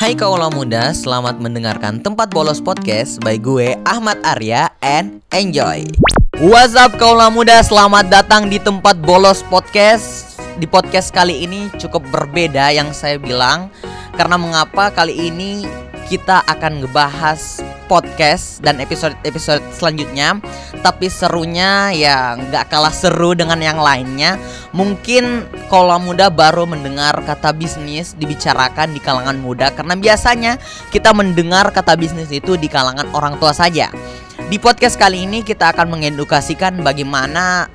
Hai kaula muda, selamat mendengarkan Tempat Bolos Podcast by gue Ahmad Arya and enjoy. What's up kaula muda, selamat datang di Tempat Bolos Podcast. Di podcast kali ini cukup berbeda yang saya bilang karena mengapa kali ini kita akan ngebahas podcast dan episode-episode selanjutnya. Tapi serunya ya nggak kalah seru dengan yang lainnya. Mungkin kalau muda baru mendengar kata bisnis dibicarakan di kalangan muda. Karena biasanya kita mendengar kata bisnis itu di kalangan orang tua saja. Di podcast kali ini kita akan mengedukasikan bagaimana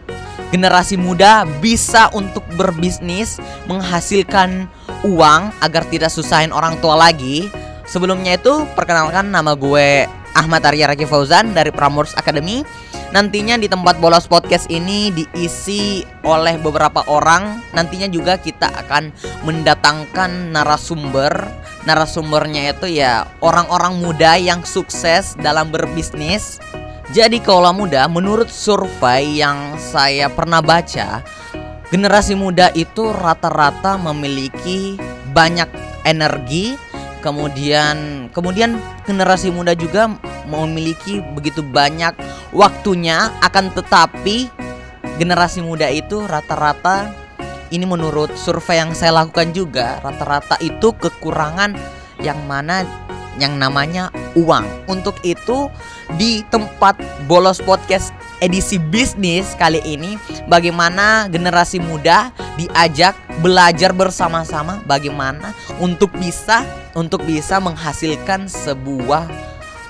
generasi muda bisa untuk berbisnis menghasilkan uang agar tidak susahin orang tua lagi Sebelumnya itu perkenalkan nama gue Ahmad Arya Raki Fauzan dari Pramurs Academy. Nantinya di tempat bolos podcast ini diisi oleh beberapa orang. Nantinya juga kita akan mendatangkan narasumber. Narasumbernya itu ya orang-orang muda yang sukses dalam berbisnis. Jadi kalau muda menurut survei yang saya pernah baca Generasi muda itu rata-rata memiliki banyak energi kemudian kemudian generasi muda juga memiliki begitu banyak waktunya akan tetapi generasi muda itu rata-rata ini menurut survei yang saya lakukan juga rata-rata itu kekurangan yang mana yang namanya uang. Untuk itu di tempat bolos podcast edisi bisnis kali ini bagaimana generasi muda diajak belajar bersama-sama bagaimana untuk bisa untuk bisa menghasilkan sebuah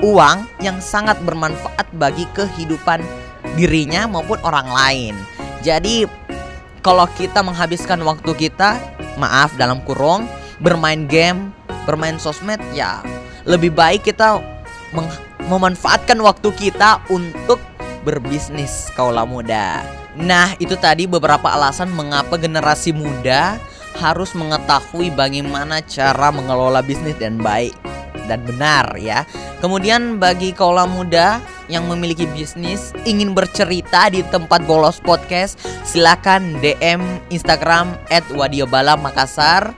uang yang sangat bermanfaat bagi kehidupan dirinya maupun orang lain. Jadi kalau kita menghabiskan waktu kita, maaf dalam kurung, bermain game, bermain sosmed ya lebih baik kita memanfaatkan waktu kita untuk berbisnis kaulah muda. Nah, itu tadi beberapa alasan mengapa generasi muda harus mengetahui bagaimana cara mengelola bisnis dan baik dan benar ya. Kemudian bagi kaula muda yang memiliki bisnis ingin bercerita di tempat bolos podcast, silakan DM Instagram @wadiobala_makassar.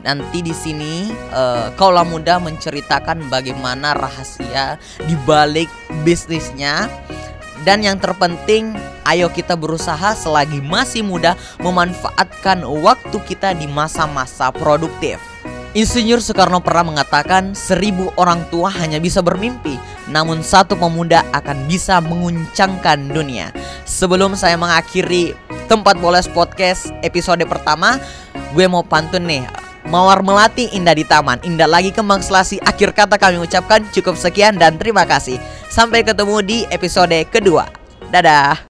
Nanti di sini uh, kaula muda menceritakan bagaimana rahasia di balik bisnisnya dan yang terpenting, ayo kita berusaha selagi masih muda memanfaatkan waktu kita di masa-masa produktif. Insinyur Soekarno pernah mengatakan seribu orang tua hanya bisa bermimpi Namun satu pemuda akan bisa menguncangkan dunia Sebelum saya mengakhiri tempat boles podcast episode pertama Gue mau pantun nih Mawar melati indah di taman Indah lagi kembang selasi Akhir kata kami ucapkan cukup sekian dan terima kasih Sampai ketemu di episode kedua. Dadah.